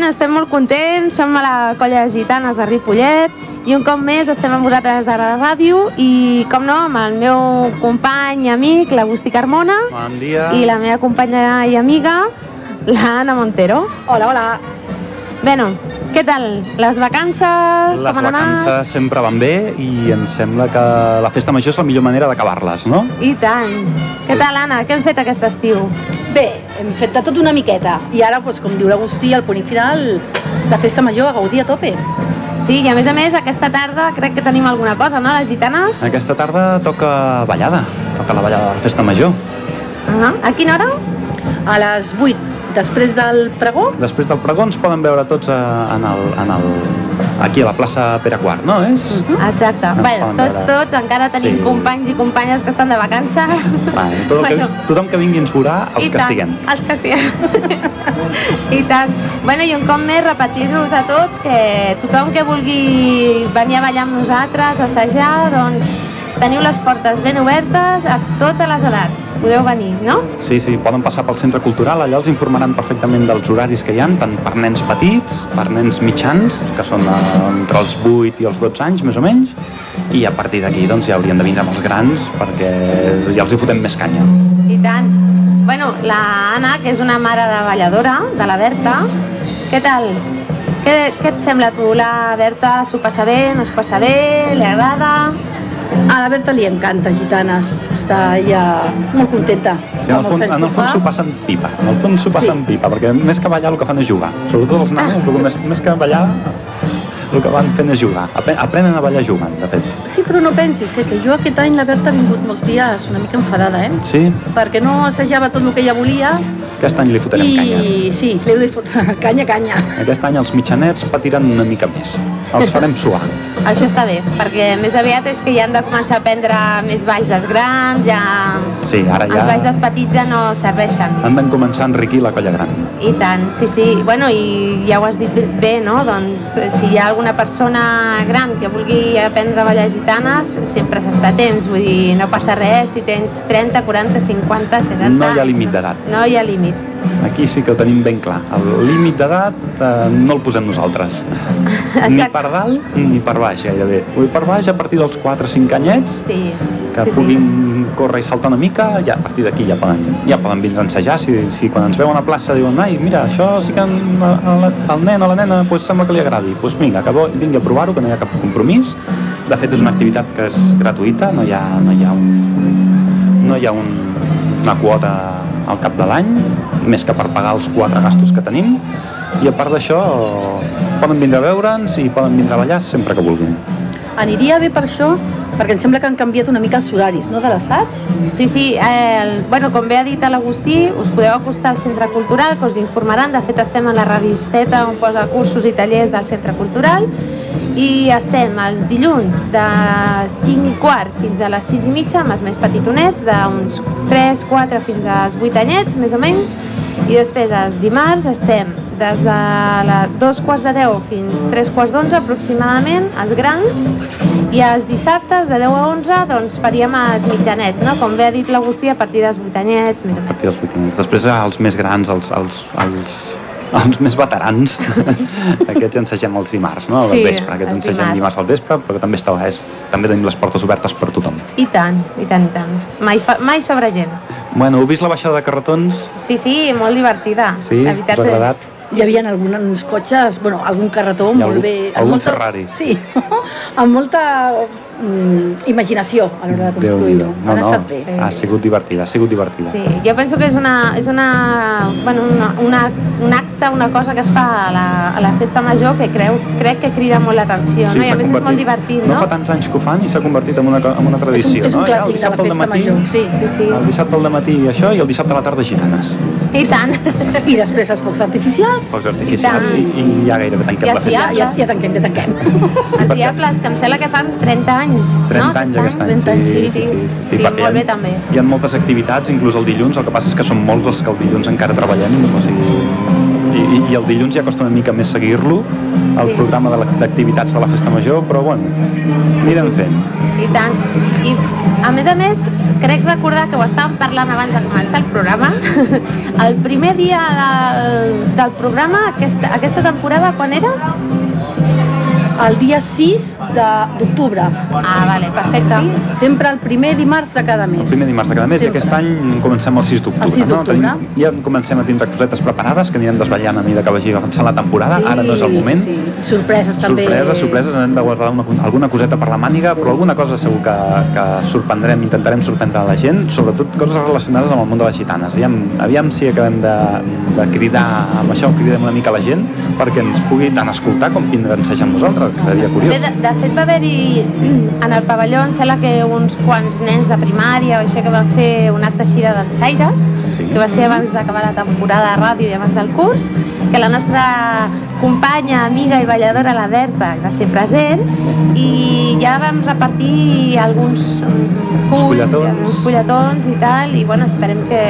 Bueno, estem molt contents, som a la colla de gitanes de Ripollet i un cop més estem amb vosaltres a la ràdio i, com no, amb el meu company i amic, l'Agustí Carmona, Bon dia. i la meva companya i amiga, l'Anna Montero. Hola, hola. Bueno, què tal? Les vacances, Les com han anat? vacances sempre van bé i em sembla que la festa major és la millor manera d'acabar-les, no? I tant. Què tal, Anna? Què hem fet aquest estiu? Bé, hem fet de tot una miqueta. I ara, doncs, com diu l'Agustí, al punt final, la festa major a gaudir a tope. Sí, i a més a més, aquesta tarda crec que tenim alguna cosa, no, les gitanes? Aquesta tarda toca ballada, toca la ballada de la festa major. Uh -huh. A quina hora? A les 8, després del pregó, Després del pregó ens poden veure tots a, en el, en el, aquí a la plaça Pere IV, no? És? Exacte. Ens Bueno, tots, tots, encara tenim Sí. companys i companyes que estan de vacances. Bueno, tot que, Bueno. tothom que vingui ens veurà, els I que tant. Els que estiguem. I tant. Bueno, i un cop més repetir-nos a tots que tothom que vulgui venir a ballar amb nosaltres, assajar, doncs teniu les portes ben obertes a totes les edats. Podeu venir, no? Sí, sí, poden passar pel centre cultural, allà els informaran perfectament dels horaris que hi han, tant per nens petits, per nens mitjans, que són eh, entre els 8 i els 12 anys, més o menys, i a partir d'aquí doncs, ja haurien de vindre amb els grans perquè ja els hi fotem més canya. I tant. Bueno, la Anna, que és una mare de balladora, de la Berta, què tal? Què, què et sembla a tu? La Berta s'ho passa bé, no es passa bé, li agrada? A la Berta li encanta Gitanes. Està ja molt contenta. Sí, en el fons, en el fons s'ho passen pipa, en el fons s'ho passen Sí. pipa, perquè més que ballar el que fan és jugar. Sobretot els nanos, el que més, més que ballar, el que van fent és jugar. Apre- Aprenen a ballar jugant, de fet. Sí, però no pensis, eh, que jo aquest any la Berta ha vingut molts dies una mica enfadada, eh? Sí, Perquè no assajava tot el que ella volia aquest any li fotrem i canya. sí, li heu de fotre canya, canya. Aquest any els mitjanets patiran una mica més. Els farem suar. Això està bé, perquè més aviat és que ja han de començar a prendre més balls dels grans, ja... Sí, ara Els balls ja dels petits ja no serveixen. han de començar a enriquir la colla gran. I tant, sí, sí. Bueno, i ja ho has dit bé, no? Doncs eh, si hi ha alguna persona gran que vulgui aprendre a ballar gitanes, sempre s'està a temps. Vull dir, no passa res si tens 30, 40, 50, 60 No hi ha anys. límit d'edat. No hi ha límit. Aquí sí que ho tenim ben clar. El límit d'edat eh, no el posem nosaltres. Ni Exacte. per dalt ni per baix, gairebé. Vull per baix, a partir dels 4-5 anyets, Sí, que sí, puguin córrer i saltar una mica, ja a partir d'aquí ja poden, ja poden vindre a ensejar. Si, si quan ens veuen a la plaça diuen ai, mira, això sí que al nen o la nena pues, sembla que li agradi. Doncs pues vinga, que vingui a provar-ho, que no hi ha cap compromís. De fet, és una activitat que és gratuïta, no hi ha, no hi ha, un, no hi ha un, una quota al cap de l'any, més que per pagar els quatre gastos que tenim. I a part d'això, poden vindre a veure'ns i poden vindre a ballar sempre que vulguin. Aniria bé per això, perquè em sembla que han canviat una mica els horaris, no?, de l'assaig. Sí, sí, eh, el, bueno, com bé ha dit l'Agustí, us podeu acostar al Centre Cultural, que us informaran. De fet, estem a la revisteta on posa cursos i tallers del Centre Cultural i estem els dilluns de 5 i quart fins a les 6 i mitja amb els més petitonets, d'uns 3, 4 fins als 8 anyets, més o menys, i després els dimarts estem des de la 2 quarts de 10 fins 3 quarts d'11 aproximadament, els grans, i els dissabtes de 10 a 11 doncs faríem els mitjanets, no? Com bé ha dit l'Agustí, a partir dels 8 anyets, més o menys. Després els més grans, els, els, els, els més veterans, aquests ensegem els dimarts, no? Al Sí, vespre, aquests ensegem dimarts. dimarts al vespre, però que també està, és, també tenim les portes obertes per tothom. I tant, i tant, i tant. Mai, fa, mai sobre gent. Bueno, heu vist la baixada de carretons? Sí, sí, molt divertida. Sí? La Us ha agradat? Sí, Hi havia alguns cotxes, bueno, algun carretó ha molt algun- bé... amb algun Ferrari. Sí, amb molta mm, imaginació a l'hora de construir-ho. No, Han no, estat bé. ha sigut divertida, ha sigut divertida. Sí, jo penso que és una, és una, bueno, una, una, un acte, una cosa que es fa a la, a la festa major que creu, crec que crida molt l'atenció, no? I a més és molt divertit, No no? fa tants anys que ho fan i s'ha convertit en una, en una És un, tradició, és un no? Ja el clàssic de la festa dematí- major, sí. Sí, sí. El dissabte al matí això i el dissabte a la tarda gitanes. I tant. I després els focs artificials. Focs artificials I i, ja gairebé tanquem Ja la sí, festa. Ja, ja, ja tanquem, ja tanquem. Els perquè- diables, que em sembla que fan 30 anys, 30 no? anys aquest any, 30 anys, sí, sí, sí, sí, sí, Sí, perquè molt hi bé ha, també. hi ha moltes activitats, inclús el dilluns, el que passa és que són molts els que el dilluns encara treballem, o sigui, i I, el dilluns ja costa una mica més seguir-lo, el Sí. programa d'activitats de la festa major, però bueno, anirem sí. fent. I tant. I, a més a més, crec recordar que ho estàvem parlant abans de començar el programa. El primer dia del, del programa, aquesta, aquesta temporada, quan era? El dia 6 de- d'octubre. Ah, vale, perfecte. Sí? Sempre el primer dimarts de cada mes. El primer dimarts de cada mes Sempre. i aquest any comencem el 6 d'octubre. El 6 No? d'octubre. Tenim- Ja comencem a tindre cosetes preparades que anirem desvetllant a mesura que vagi avançant la temporada. Sí, Ara no és el moment. Sí, sí. Sorpreses també. Sorpreses, sorpreses, hem de guardar una, alguna coseta per la màniga, però alguna cosa segur que, que sorprendrem, intentarem sorprendre la gent, sobretot coses relacionades amb el món de les gitanes. Aviam, aviam si acabem de, de cridar, amb això cridem una mica la gent, perquè ens pugui tant escoltar com vindre a ensejar amb nosaltres, seria Bé, curiós. de, de fet va haver-hi en el pavelló, em sembla que uns quants nens de primària o això que van fer un acte així de dansaires, Sí. que va ser abans d'acabar la temporada de ràdio i abans del curs, que la nostra companya, amiga i balladora, la Berta, va ser present, i ja vam repartir alguns mm, fulls, fulletons. uns fulletons i tal, i bueno, esperem que,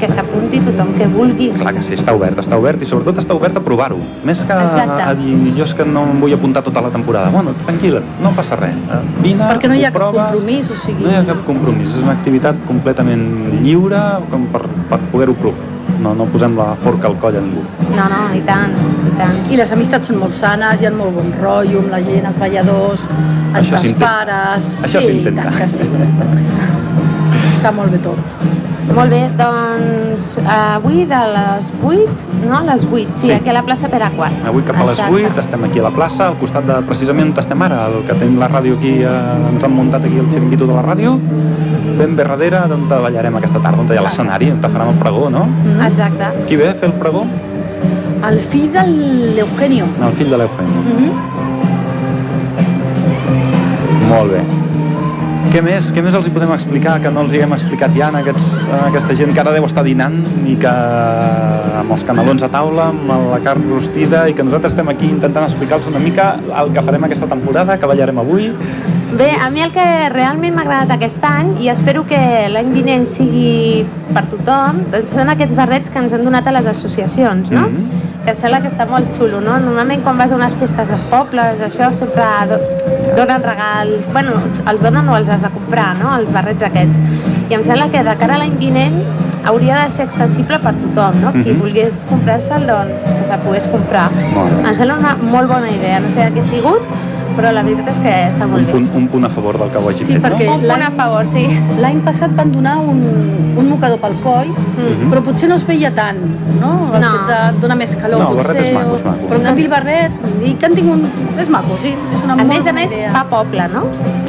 que s'apunti tothom que vulgui. Clar que sí, està obert, està obert i sobretot està obert a provar-ho. Més que Exacte. a dir, jo és que no em vull apuntar tota la temporada. Bueno, tranquil·la, no passa res. Eh, Vine, Perquè no hi ha cap proves, compromís, o sigui... No hi ha cap compromís, és una activitat completament lliure com per, per poder-ho provar. No, no posem la forca al coll a ningú. No, no, i tant, i tant. I les amistats són molt sanes, hi ha molt bon rotllo amb la gent, els balladors, els, Això els s'intenta. pares... Això sí, s'intenta. tant que sí. Està molt bé tot. Molt bé, doncs avui de les 8, no? A les 8, sí, Sí. aquí a la plaça Pere Quart. Avui cap a les Exacte. 8 estem aquí a la plaça, al costat de precisament on estem ara, el que tenim la ràdio aquí, eh, ens han muntat aquí el xiringuito de la ràdio, ben bé darrere d'on ballarem aquesta tarda, on hi ha l'escenari, on farem el pregó, no? Mm. Exacte. Qui ve a fer el pregó? El fill de l'Eugenio. El fill de l'Eugenio. Mm -hmm. Molt bé. Què més, què més els hi podem explicar que no els hi haguem explicat ja a, aquests, a aquesta gent que ara deu estar dinant i que amb els canelons a taula, amb la carn rostida i que nosaltres estem aquí intentant explicar-los una mica el que farem aquesta temporada, que ballarem avui. Bé, a mi el que realment m'ha agradat aquest any i espero que l'any vinent sigui per tothom, doncs són aquests barrets que ens han donat a les associacions, no? Mhm. Que em sembla que està molt xulo, no? Normalment quan vas a unes festes dels pobles, això sempre do donen regals, bueno, els donen o els has de comprar, no? Els barrets aquests. I em sembla que de cara a l'any vinent hauria de ser extensible per tothom, no? Qui Mhm. volgués comprar-se'l, doncs, que se'l pogués comprar. Molt bé. Em sembla una molt bona idea, no sé què ha sigut, però la veritat és que està Un molt bé. punt, un punt a favor del que ho hagi Sí, fet, perquè- no? Un punt a favor, sí. L'any passat van donar un, un mocador pel coll, Mm. però potser no es veia tant, no? El No. fet de donar més calor, No, el potser. barret és maco, és maco. Però en canvi el barret, i que han tingut un... És maco, sí, és una A molt més a més, idea. fa poble, no?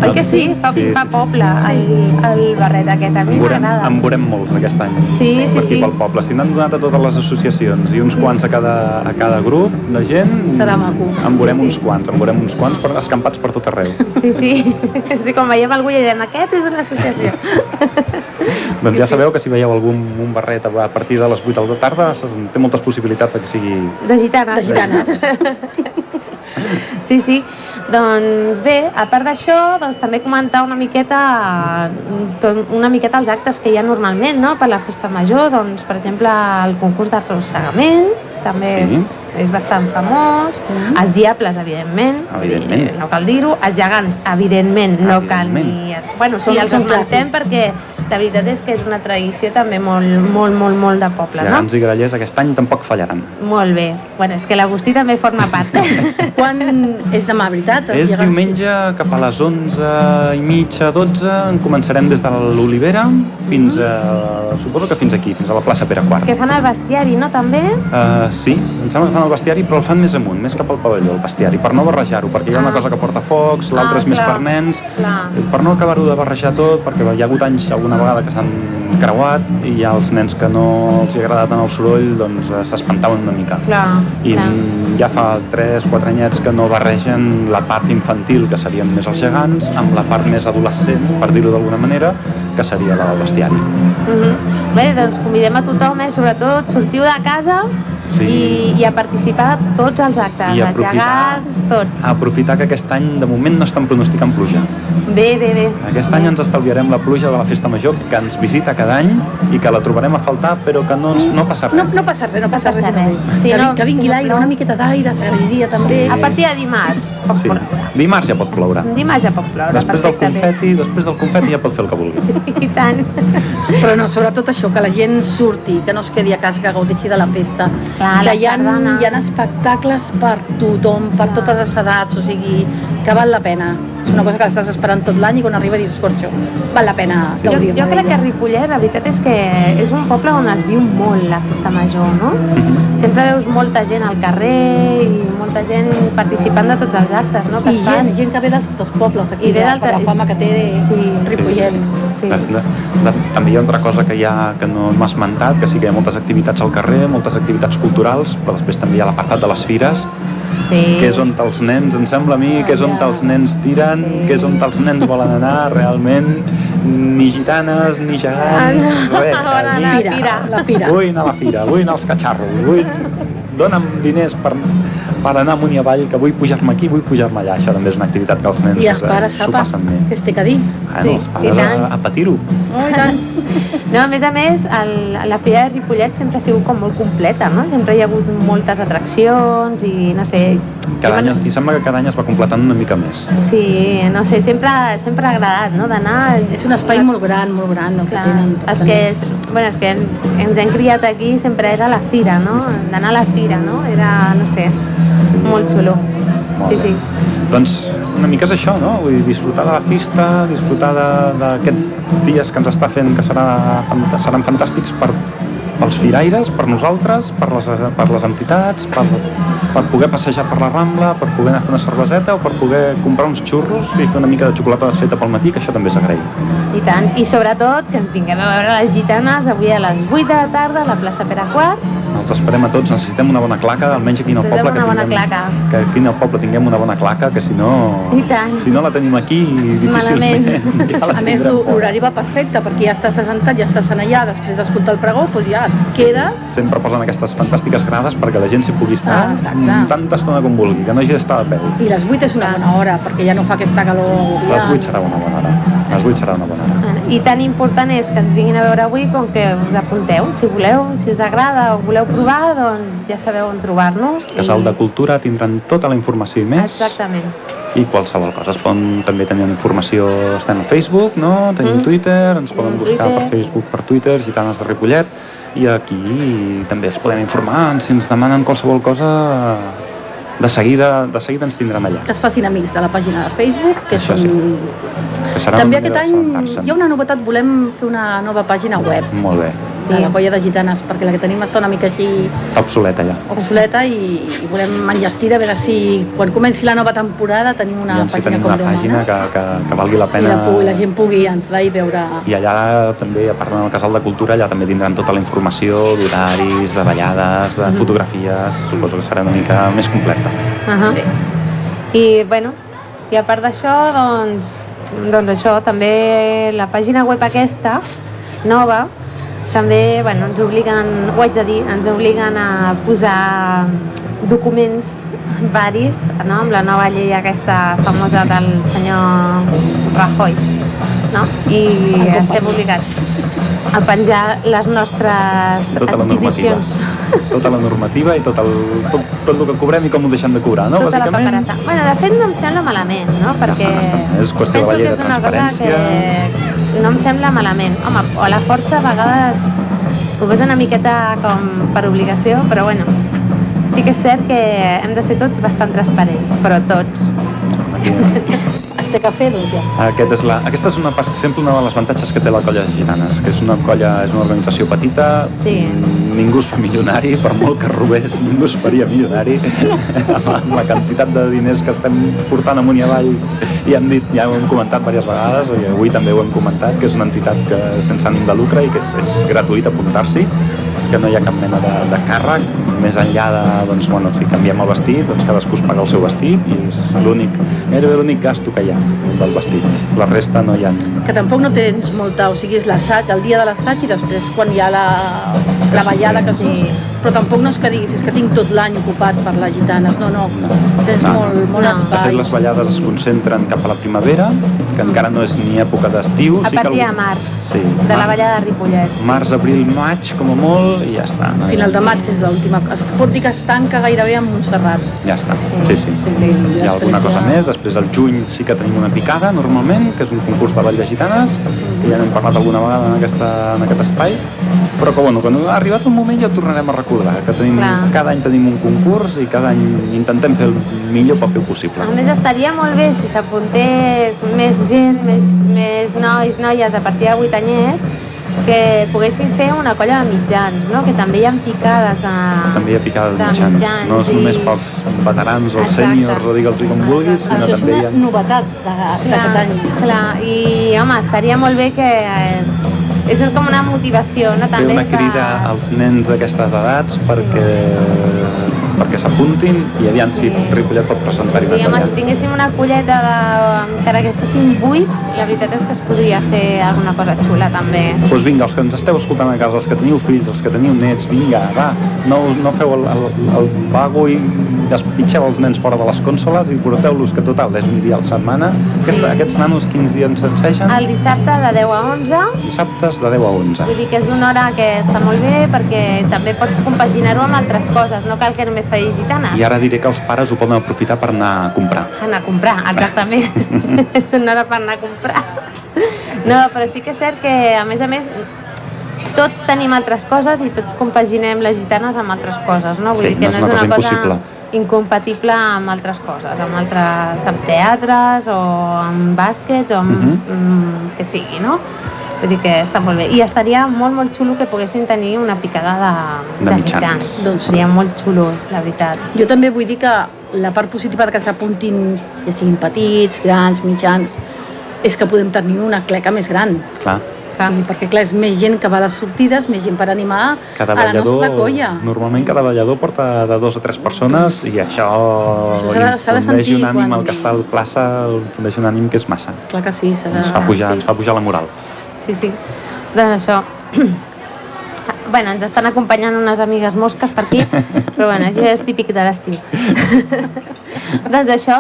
Oi que sí? Fa, Sí, fa sí, sí. poble el, el barret aquest. A mi m'agrada. en veurem molts aquest any. Sí, sí, per aquí sí. pel poble. Si n'han donat a totes les associacions i uns quants a cada, a cada grup de gent, Serà maco. en veurem Sí, sí. uns quants, en veurem uns quants per, escampats per tot arreu. Sí, sí. Sí, quan veiem algú i direm, aquest és de l'associació. doncs Sí, ja sí. sabeu que si veieu algun un barret a partir de les 8 de la tarda, té moltes possibilitats de que sigui... De gitanes. De gitanes. Sí, sí. Doncs bé, a part d'això, doncs també comentar una miqueta tot- una miqueta els actes que hi ha normalment, no?, per la festa major, doncs, per exemple, el concurs d'arrossegament, també Sí. és, és bastant famós, Mhm. els diables, evidentment, Evidentment. no cal dir-ho, els gegants, evidentment, no cal Evidentment. ni... Bueno, sí, Són- els esmentem perquè la veritat és que és una tradició també molt, molt, molt, molt de poble, no? Gegants i grallers aquest any tampoc fallaran. Molt bé. Bueno, és que l'Agustí també forma part. Quan és demà, veritat? És gegants? diumenge cap a les 11 i mitja, 12, en començarem des de l'Olivera fins a... suposo que fins aquí, fins a la plaça Pere Quart. que fan el bestiari, no, també? Uh, sí, em sembla que fan el bestiari, però el fan més amunt, més cap al pavelló, el bestiari, per no barrejar-ho, perquè hi ha una Ah. cosa que porta focs, l'altra Ah, és més clar. per nens, Clar. per no acabar-ho de barrejar tot, perquè hi ha hagut anys alguna vegada que s'han creuat i els nens que no els hi ha agradat tant el soroll, doncs eh, s'espantaven una mica. Clar, I clar. mm, ja fa 3-4 anyets que no barregen la part infantil, que serien més els gegants, amb la part més adolescent, per dir-ho d'alguna manera, que seria la del bestiari. Mhm. Bé, doncs convidem a tothom, eh? sobretot sortiu de casa Sí. i, i a participar de tots els actes, I els gegants, tots. Aprofitar que aquest any, de moment, no estan pronosticant pluja. Bé, bé, bé. Aquest any ens estalviarem la pluja de la Festa Major, que ens visita cada any i que la trobarem a faltar, però que no, ens, no passa No, res. no passa res, no passa passa res. res. no. Sí, que, no, que vingui si no l'aire, plou. una miqueta d'aire, s'agrairia també. A partir de dimarts pot Sí. ploure. Dimarts ja pot ploure. Dimarts ja pot ploure, Després del confeti, després del confeti ja pot fer el que vulgui. I tant. Però no, sobretot això, que la gent surti, que no es quedi a casa, que gaudeixi de la festa. Clar, que hi ha, sardana. hi ha espectacles per tothom, per Clar. totes les edats, o sigui, que val la pena. És una cosa que l'estàs esperant tot l'any i quan arriba dius, corxo, val la pena Sí. Jo, gaudir-ne jo crec que d'ella." Ripollet, la veritat és que és un poble on es viu molt la festa major, no? Mhm. Sempre veus molta gent al carrer i molta gent participant de tots els actes, no? Que I fan. gent, gent que ve dels, dels pobles aquí, I ve de, per la fama que té de Sí. Ripollet. Sí. De, de, de, també hi ha altra cosa que, hi ha, que no m'ha esmentat, que sí que hi ha moltes activitats al carrer, moltes activitats culturals, però després també hi ha l'apartat de les fires, sí. que és on els nens, em sembla a mi, que és on Ah, ja. els nens tiren, Sí. que és on els nens volen anar realment, ni gitanes, ni gegants, Ah, res. allí. la fira. La fira. Vull anar a la fira, vull anar als catxarros, vull... Dóna'm diners per, per anar amunt i avall, que vull pujar-me aquí, vull pujar-me allà. Això també és una activitat que els nens I els eh, pares, s'ho apa, passen bé. què es té que dir? Bueno, Sí, els i pares tant. a, a patir-ho. Oh, i tant. No, a més a més, el, la Fira de Ripollet sempre ha sigut com molt completa, no? Sempre hi ha hagut moltes atraccions i, no sé... Cada any, I sembla que cada any es va completant una mica més. Sí, no sé, sempre, sempre ha agradat, no? D'anar... És un espai molt gran, molt gran, no, que Clar, tenen. tant, que, és, bueno, és que ens, ens hem criat aquí, sempre era la fira, no? D'anar a la fira, no? Era, no sé, Sí. molt xulo. Molt Sí, bé. sí. Doncs una mica és això, no? Vull dir, disfrutar de la festa, disfrutar d'aquests dies que ens està fent que serà, seran fantàstics per, pels firaires, per nosaltres, per les, per les entitats, per, per poder passejar per la Rambla, per poder anar a fer una cerveseta o per poder comprar uns xurros i fer una mica de xocolata desfeta pel matí, que això també és agrair. I tant. I sobretot que ens vinguem a veure les gitanes avui a les 8 de la tarda a la plaça Pere Quart. Els esperem a tots, necessitem una bona claca, almenys aquí al Necessitem poble que tinguem, claca. que aquí al poble tinguem una bona claca, que si no, si no la tenim aquí, difícilment Malament. ja la A més, l'horari va perfecte, perquè ja estàs assentat, ja estàs allà, després d'escoltar el pregó, doncs ja et quedes Sempre posen aquestes fantàstiques grades perquè la gent s'hi pugui estar Ah, mm, tanta estona com vulgui, que no hagi d'estar a peu. i les 8 és una bona hora, perquè ja no fa aquesta calor. Les Ja... 8 serà una bona hora. Les 8 serà una bona hora. I tan important és que ens vinguin a veure avui com que us apunteu, si voleu, si us agrada o voleu provar, doncs ja sabeu on trobar-nos. i- Casal de Cultura tindran tota la informació i més. Exactament. I qualsevol cosa. Es poden també tenir informació, estem a Facebook, no? Tenim Mm. Twitter, ens poden buscar Twitter. per Facebook, per Twitter, Gitanes de Ripollet, i aquí també es podem informar, si ens demanen qualsevol cosa, de seguida, de seguida ens tindran allà. Que es facin amics de la pàgina de Facebook, que és Això sí. un... Que serà També aquest any hi ha una novetat, volem fer una nova pàgina web Molt bé. de Sí. la colla de gitanes, perquè la que tenim està una mica així Està obsoleta ja. obsoleta i, i volem enllestir a veure si quan comenci la nova temporada tenim una I hi pàgina tenim com una Déu pàgina mana que, que, que valgui la i pena. la, pu- la gent pugui entrar i veure I allà també, a part del Casal de Cultura, allà també tindran tota la informació d'horaris, de ballades, de Mhm. fotografies, suposo que serà una mica més completa. Uh -huh. Sí. I, bueno, i a part d'això, doncs, doncs això, també la pàgina web aquesta, nova, també, bueno, ens obliguen, ho haig de dir, ens obliguen a posar documents varis, no?, amb la nova llei aquesta famosa del senyor Rajoy, no? I estem obligats a penjar les nostres Tota adquisicions. Tota la normativa i tot el, tot, tot el que cobrem i com ho deixem de cobrar, no? tota la Bàsicament, paperassa. Bueno, de fet no em sembla malament, no? Perquè No, no. És qüestió de la penso llei que de és una cosa que no em sembla malament. Home, o la força a vegades ho veus una miqueta com per obligació, però bueno, sí que és cert que hem de ser tots bastant transparents, però tots. es té que fer, doncs ja està. Aquest és la, aquesta és una, per exemple una de les avantatges que té la colla de gitanes, que és una colla, és una organització petita, Sí. ningú es fa milionari, per molt que robés, ningú es faria milionari, amb, amb la quantitat de diners que estem portant amunt i avall, i hem dit, ja ho hem comentat diverses vegades, i avui també ho hem comentat, que és una entitat que sense ànim de lucre i que és, és gratuït apuntar-s'hi, que no hi ha cap mena de, de càrrec, més enllà de, doncs, bueno, si canviem el vestit, doncs cadascú es paga el seu vestit i és l'únic, gairebé l'únic gasto que hi ha del vestit. La resta no hi ha... Que tampoc no tens molta, o sigui, és l'assaig, el dia de l'assaig i després quan hi ha la, la ballada que Sí. surts, però tampoc no és que diguis, és que tinc tot l'any ocupat per les gitanes, no, no, tens No. molt, molt No. De espai. fet, les ballades es concentren cap a la primavera, que encara no és ni època d'estiu. A sí que partir el- de març, Sí, de la ballada de Ripollet. Març, abril, maig, com a molt, i ja està. no? Final de maig, que és l'última, es pot dir que es tanca gairebé amb Montserrat. Ja està, Sí. sí, sí. Sí, sí. Hi ha després alguna cosa ja- més, després al juny sí que tenim una picada normalment, que és un concurs de ball de gitanes, que ja n'hem parlat alguna vegada en, aquesta, en aquest espai, però que bueno, quan ha arribat un moment ja ho tornarem a recordar, que tenim, Clar. cada any tenim un concurs i cada any intentem fer el millor paper possible. A més, estaria molt bé si s'apuntés més gent, més, més nois, noies a partir de 8 anyets, que poguessin fer una colla de mitjans, no? que també hi ha picades de... També hi ha picada de de mitjans, mitjans no és i- només pels veterans o els sèniors, o digue'ls com vulguis, sinó Això és també hi una ha... novetat de- d'aquest any. clar, i home, estaria molt bé que... Eh, és com una motivació, no? fer També una que- crida als nens d'aquestes edats perquè, perquè s'apuntin i aviam Sí. si Ripollet pot presentar-hi Sí, una home, si tinguéssim una colleta de... encara que fossin 8, la veritat és que es podria fer alguna cosa xula també. Doncs pues vinga, els que ens esteu escoltant a casa, els que teniu fills, els que teniu nets, vinga, va, no, no feu el, el, el vago i despitxeu els nens fora de les consoles i porteu-los, que total, és un dia a la setmana. Sí. Aquests nanos quins dies ens ensegen? El dissabte de 10 a 11, Dissabtes de 10 a 11. vull dir que és una hora que està molt bé perquè també pots compaginar-ho amb altres coses, no cal que només facis gitanes. I ara diré que els pares ho poden aprofitar per anar a comprar. Anar a comprar, exactament. és una hora per anar a comprar. No, però sí que és cert que, a més a més, tots tenim altres coses i tots compaginem les gitanes amb altres coses, no? Vull Sí, dir que no és una cosa impossible. incompatible amb altres coses, amb altres amb teatres o amb bàsquets o amb Mhm. mm, que sigui, no? Vull dir que està molt bé. I estaria molt, molt xulo que poguessin tenir una picada de, De de, mitjans. mitjans. Doncs sí. Seria molt xulo, la veritat. Jo també vull dir que la part positiva de que s'apuntin, ja siguin petits, grans, mitjans, és que podem tenir una cleca més gran. Clar, Clar. Sí, perquè clar, és més gent que va a les sortides, més gent per animar cada a la nostra colla. normalment cada ballador porta de dos a tres persones i això, Això s'ha de- infundeix sentir un ànim quan- al que està a la plaça, infundeix un ànim que és massa. Clar que sí, s'ha de... Ens fa pujar, sí. ens fa pujar la moral. Sí, sí. Doncs això. Bueno, ens estan acompanyant unes amigues mosques per aquí, però bueno, això és típic de l'estiu. doncs això,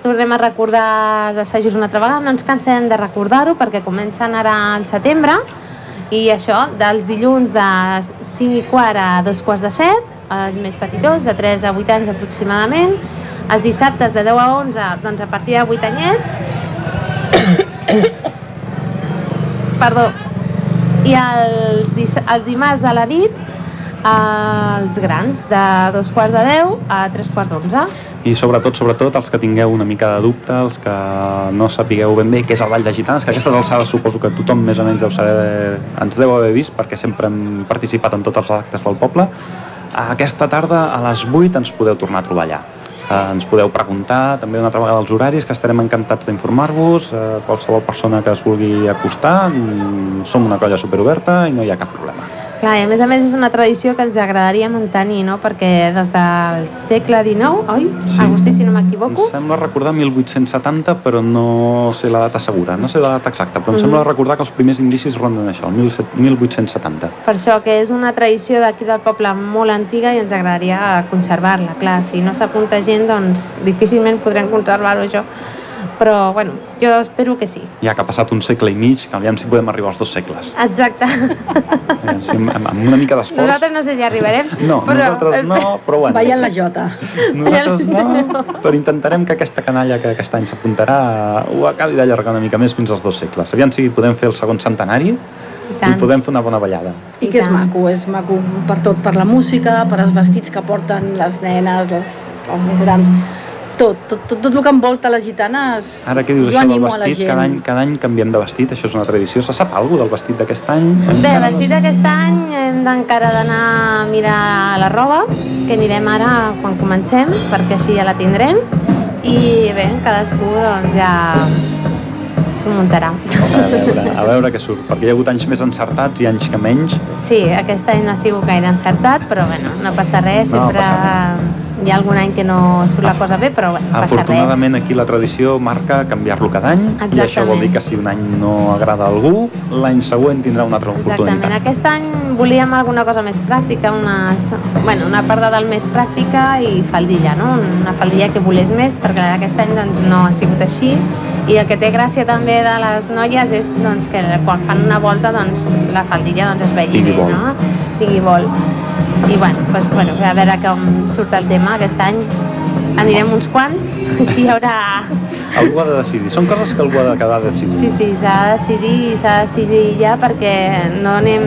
tornem a recordar els assajos una altra vegada, no ens cansem de recordar-ho perquè comencen ara al setembre i això, dels dilluns de 5 i quart a dos quarts de 7, els més petitons, de 3 a 8 anys aproximadament, els dissabtes de 10 a 11, doncs a partir de 8 anyets, perdó, i els, els dimarts a la nit els grans, de dos quarts de deu a tres quarts d'onze. I sobretot, sobretot, els que tingueu una mica de dubte, els que no sapigueu ben bé què és el Ball de Gitanes, que aquestes alçades suposo que tothom més o menys deu saber, ens deu haver vist, perquè sempre hem participat en tots els actes del poble. Aquesta tarda, a les 8, ens podeu tornar a trobar allà. Eh, ens podeu preguntar també una altra vegada els horaris, que estarem encantats d'informar-vos. Eh, qualsevol persona que es vulgui acostar, mm, som una colla superoberta i no hi ha cap problema. Clar, i a més a més és una tradició que ens agradaria mantenir, no? Perquè des del segle XIX, oi? Sí. Agustí, si no m'equivoco. Em sembla recordar 1870, però no sé la data segura, no sé la data exacta, però em Mhm. sembla recordar que els primers indicis ronden això, el 17 1870. Per això que és una tradició d'aquí del poble molt antiga i ens agradaria conservar-la. Clar, si no s'apunta gent, doncs difícilment podrem conservar-ho això. Però, bueno, jo espero que sí. Ja que ha passat un segle i mig, que aviam si podem arribar als dos segles. Exacte. Aviam si amb, amb una mica d'esforç... Nosaltres no sé si arribarem. No, nosaltres no, però bueno. Ballant la jota. Nosaltres no, però intentarem que aquesta canalla que aquest any s'apuntarà ho acabi d'allargar una mica més fins als dos segles. Aviam si podem fer el segon centenari I i podem fer una bona ballada. I I que és maco, és maco per tot, per la música, per els vestits que porten les nenes, les, les més grans, tot, tot, tot, tot el que envolta les gitanes, Ara que dius jo això del vestit, cada any, cada any canviem de vestit, això és una tradició. Se sap alguna del vestit d'aquest any? Bé, no vestit sé. aquest any hem d'encara d'anar a mirar la roba, que anirem ara quan comencem, perquè així ja la tindrem. I bé, cadascú doncs ja s'ho muntarà. A veure, a veure què surt, perquè hi ha hagut anys més encertats i anys que menys. Sí, aquest any no ha sigut gaire encertat, però bueno, no passa res, No, sempre passa hi ha algun any que no surt la cosa bé, però bueno, no passa res. Afortunadament aquí la tradició marca canviar-lo cada any i això vol dir que si un any no agrada a algú, l'any següent tindrà una altra Exactament. oportunitat. Aquest any volíem alguna cosa més pràctica, una, bueno, una part de dalt més pràctica i faldilla, no? Una faldilla que volés més, perquè aquest any doncs, no ha sigut així. I el que té gràcia també de les noies és doncs, que quan fan una volta doncs, la faldilla doncs, es vegi Tingui bé, vol. no? Tingui vol. I bueno, doncs, bueno, a veure com surt el tema aquest any. Anirem uns quants, així hi haurà... Algú ha de decidir. Són coses que algú ha de quedar a decidir. Sí, sí, s'ha de decidir i s'ha de decidir ja perquè no anem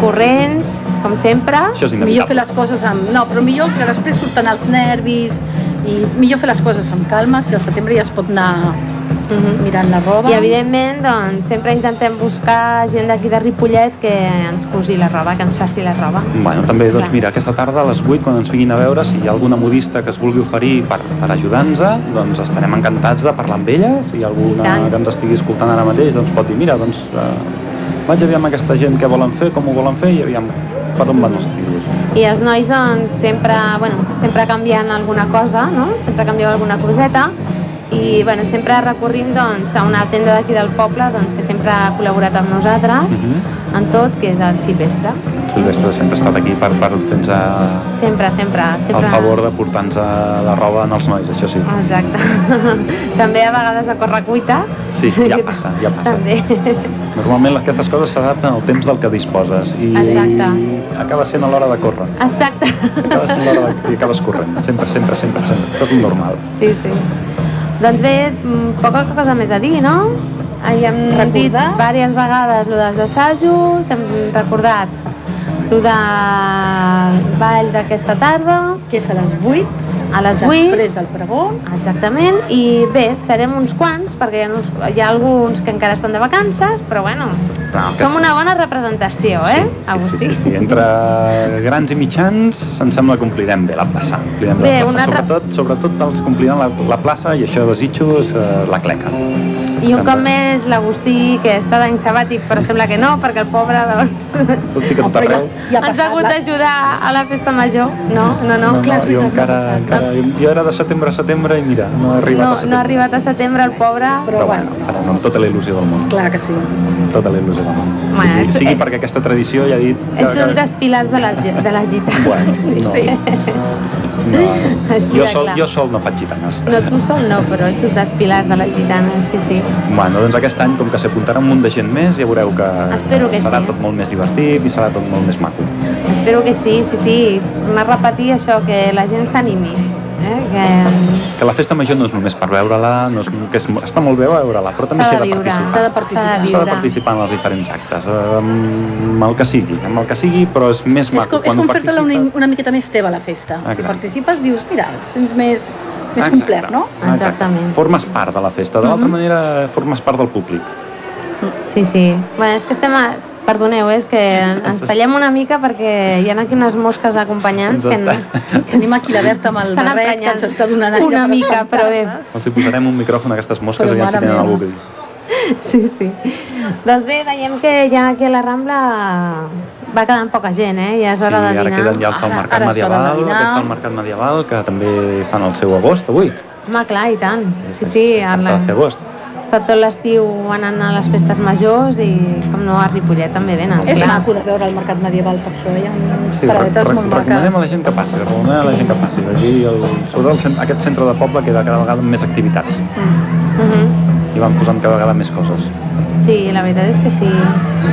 corrents, com sempre. Això és Millor fer les coses amb... No, però millor que després surten els nervis i millor fer les coses amb calma, si al setembre ja es pot anar Mhm. mirant la roba. I evidentment doncs, sempre intentem buscar gent d'aquí de Ripollet que ens cosi la roba, que ens faci la roba. Bueno, també, doncs Clar. mira, aquesta tarda a les 8, quan ens vinguin a veure, si hi ha alguna modista que es vulgui oferir per, per ajudar-nos, doncs estarem encantats de parlar amb ella. Si hi ha alguna que ens estigui escoltant ara mateix, doncs pot dir, mira, doncs eh, vaig aviam aquesta gent què volen fer, com ho volen fer i aviam per on van els tiros. I els nois doncs, sempre, bueno, sempre canviant alguna cosa, no? sempre canvieu alguna coseta i bueno, sempre recorrim doncs, a una tenda d'aquí del poble doncs, que sempre ha col·laborat amb nosaltres Mhm. en tot, que és el Silvestre. Silvestre sempre ha estat aquí per, per fer-nos a- Sempre, sempre. sempre... el favor de portar-nos la roba en els nois, això sí. Exacte. També a vegades a correcuita. Sí, ja passa, ja passa. També. Normalment aquestes coses s'adapten al temps del que disposes i Exacte. acaba sent a l'hora de córrer. Exacte. Acaba sent l'hora de... i acabes corrent. Sempre, sempre, sempre, sempre. Això és normal. Sí, sí. Doncs bé, mm, poca cosa més a dir, no? Ja hem Recordar. dit diverses vegades lo dels assajos, hem recordat lo del ball d'aquesta tarda, Que és a les 8, a les 8, després del pregó. exactament, i bé, serem uns quants, perquè hi ha, uns, hi ha alguns que encara estan de vacances, però bueno, Clar, som una bona representació, eh, Sí, sí, Agustí? sí, sí, sí. Entre grans i mitjans em sembla que omplirem bé la plaça. Omplirem bé la plaça. altre- Sobretot, sobretot els que ompliran la, la plaça i això desitjo és eh, la cleca. I un cop més l'Agustí, que està d'any sabàtic, però sembla que no, perquè el pobre, doncs, Tot fica tot Però ja, arreu. ja ha ens ha hagut d'ajudar a la festa major. No, no, no. no, és no, jo encara, no encara, jo, jo era de setembre a setembre i mira, no he arribat no, a setembre. no ha arribat a setembre el pobre. Però Però bueno, bueno. amb tota la il·lusió del món. Clar que sí. Tota la il·lusió del món. Bueno, sigui, ets- sigui ets- perquè aquesta tradició ja he dit... Ets un dels pilars de les, de les gitanes. Bueno, no, Sí. no. Així Jo, sol, clar. jo sol no faig gitanes. No, tu sol no, però ets un dels pilars de les gitanes, sí, sí. Bueno, doncs aquest any, com que s'apuntarà un munt de gent més, ja veureu que Espero que serà sí. tot molt més divertit i serà tot molt més maco. Espero que sí, sí, sí. Tornar a repetir això, que la gent s'animi. Eh? Que Que la festa major no és només per veure-la, no és, que és, està molt bé veure-la, però també S'ha de de participar. s'ha de participar. S'ha de de participar en els diferents actes, eh, amb el que sigui, amb el que sigui, però és més maco És com, és quan com ho fer-te-la una, una miqueta més teva, la festa. Exacte. Si participes, dius, mira, et sents més, més Exacte. complet, no? Exactament. Formes part de la festa, de l'altra Mhm. manera formes part del públic. Sí, sí. Bueno, és que estem... A... Perdoneu, eh, és que ens tallem una mica perquè hi ha aquí unes mosques acompanyants que no, està- Tenim aquí la Berta amb el Estan barret que ens està donant aire. una mica, però bé. Els hi posarem un micròfon a aquestes mosques Però i ja si tenen meva. alguna cosa a dir. Sí, sí. Doncs bé, veiem que ja aquí a la Rambla va quedant poca gent, eh? Ja és hora sí, de ara dinar. queden ja els del Ara- Mercat ara és hora de Medieval, aquests del Mercat Medieval, que també fan el seu agost avui. Home, clar, i tant. Sí, És- sí. és a per la... Està tot l'estiu anant a les festes majors i, com no, a Ripollet també venen. És clar. maco de veure el mercat medieval per això, hi ha unes Sí, paradetes molt recomanem a la maques. gent que passi, recomanem a la gent que passi. Aquí, el, sobretot el, aquest centre de poble queda cada vegada amb més activitats Mm. Mhm. i van posant cada vegada més coses. Sí, la veritat és que sí.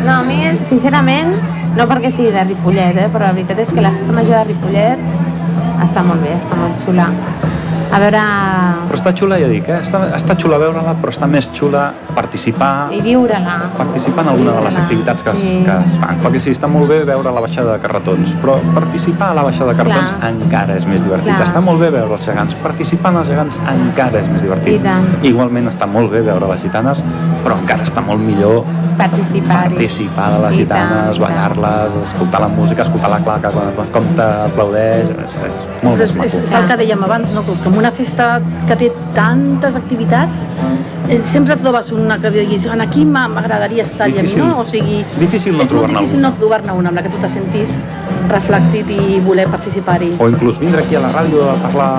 No, a mi, sincerament, no perquè sigui de Ripollet, eh, però la veritat és que la festa major de Ripollet està molt bé, està molt xula. A veure... Però està xula, ja dic, eh? està, està xula veure-la, però està més xula participar I viure-la. participar en alguna de les activitats que, es, sí. que es fan. Perquè sí, està molt bé veure la baixada de carretons, però participar a la baixada de carretons Clar. encara és més divertit. Clar. Està molt bé veure els gegants, participar en els gegants encara és més divertit. I tant. Igualment està molt bé veure les gitanes, però encara està molt millor Participar-hi. participar de les I gitanes, ballar-les, escoltar la música, escoltar la claca com t'aplaudeix, és, és molt Però més és, és, maco. és el que dèiem abans, no? que una festa que té tantes activitats eh, sempre trobes una que diguis en aquí m'agradaria estar allà, Difícil. no? O sigui, Difícil no és molt trobar-ne difícil no trobar-ne una amb la que tu te sentis reflectit i voler participar-hi. O inclús vindre aquí a la ràdio a parlar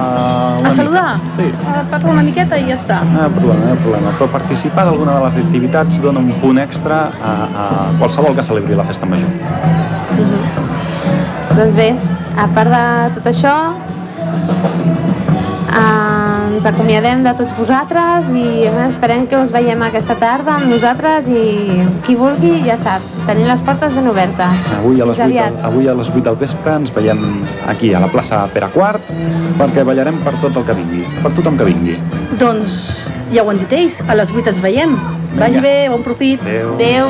una A saludar? mica. Sí, A parlar una miqueta i ja està. no hi ha problema, no hi ha problema. Però participar d'alguna de les activitats dona un punt extra a, a qualsevol que celebri la festa major. Doncs bé, a part de tot això, ens acomiadem de tots vosaltres i esperem que us veiem aquesta tarda amb nosaltres i qui vulgui ja sap, tenim les portes ben obertes. Avui a, les Fins 8, aviat. del- avui a les 8 del vespre ens veiem aquí a la plaça Pere Quart perquè ballarem per tot el que vingui, per tothom que vingui. Doncs ja ho han dit ells, a les 8 ens veiem. Vagi Vinga. bé, bon profit. Adéu. Adéu.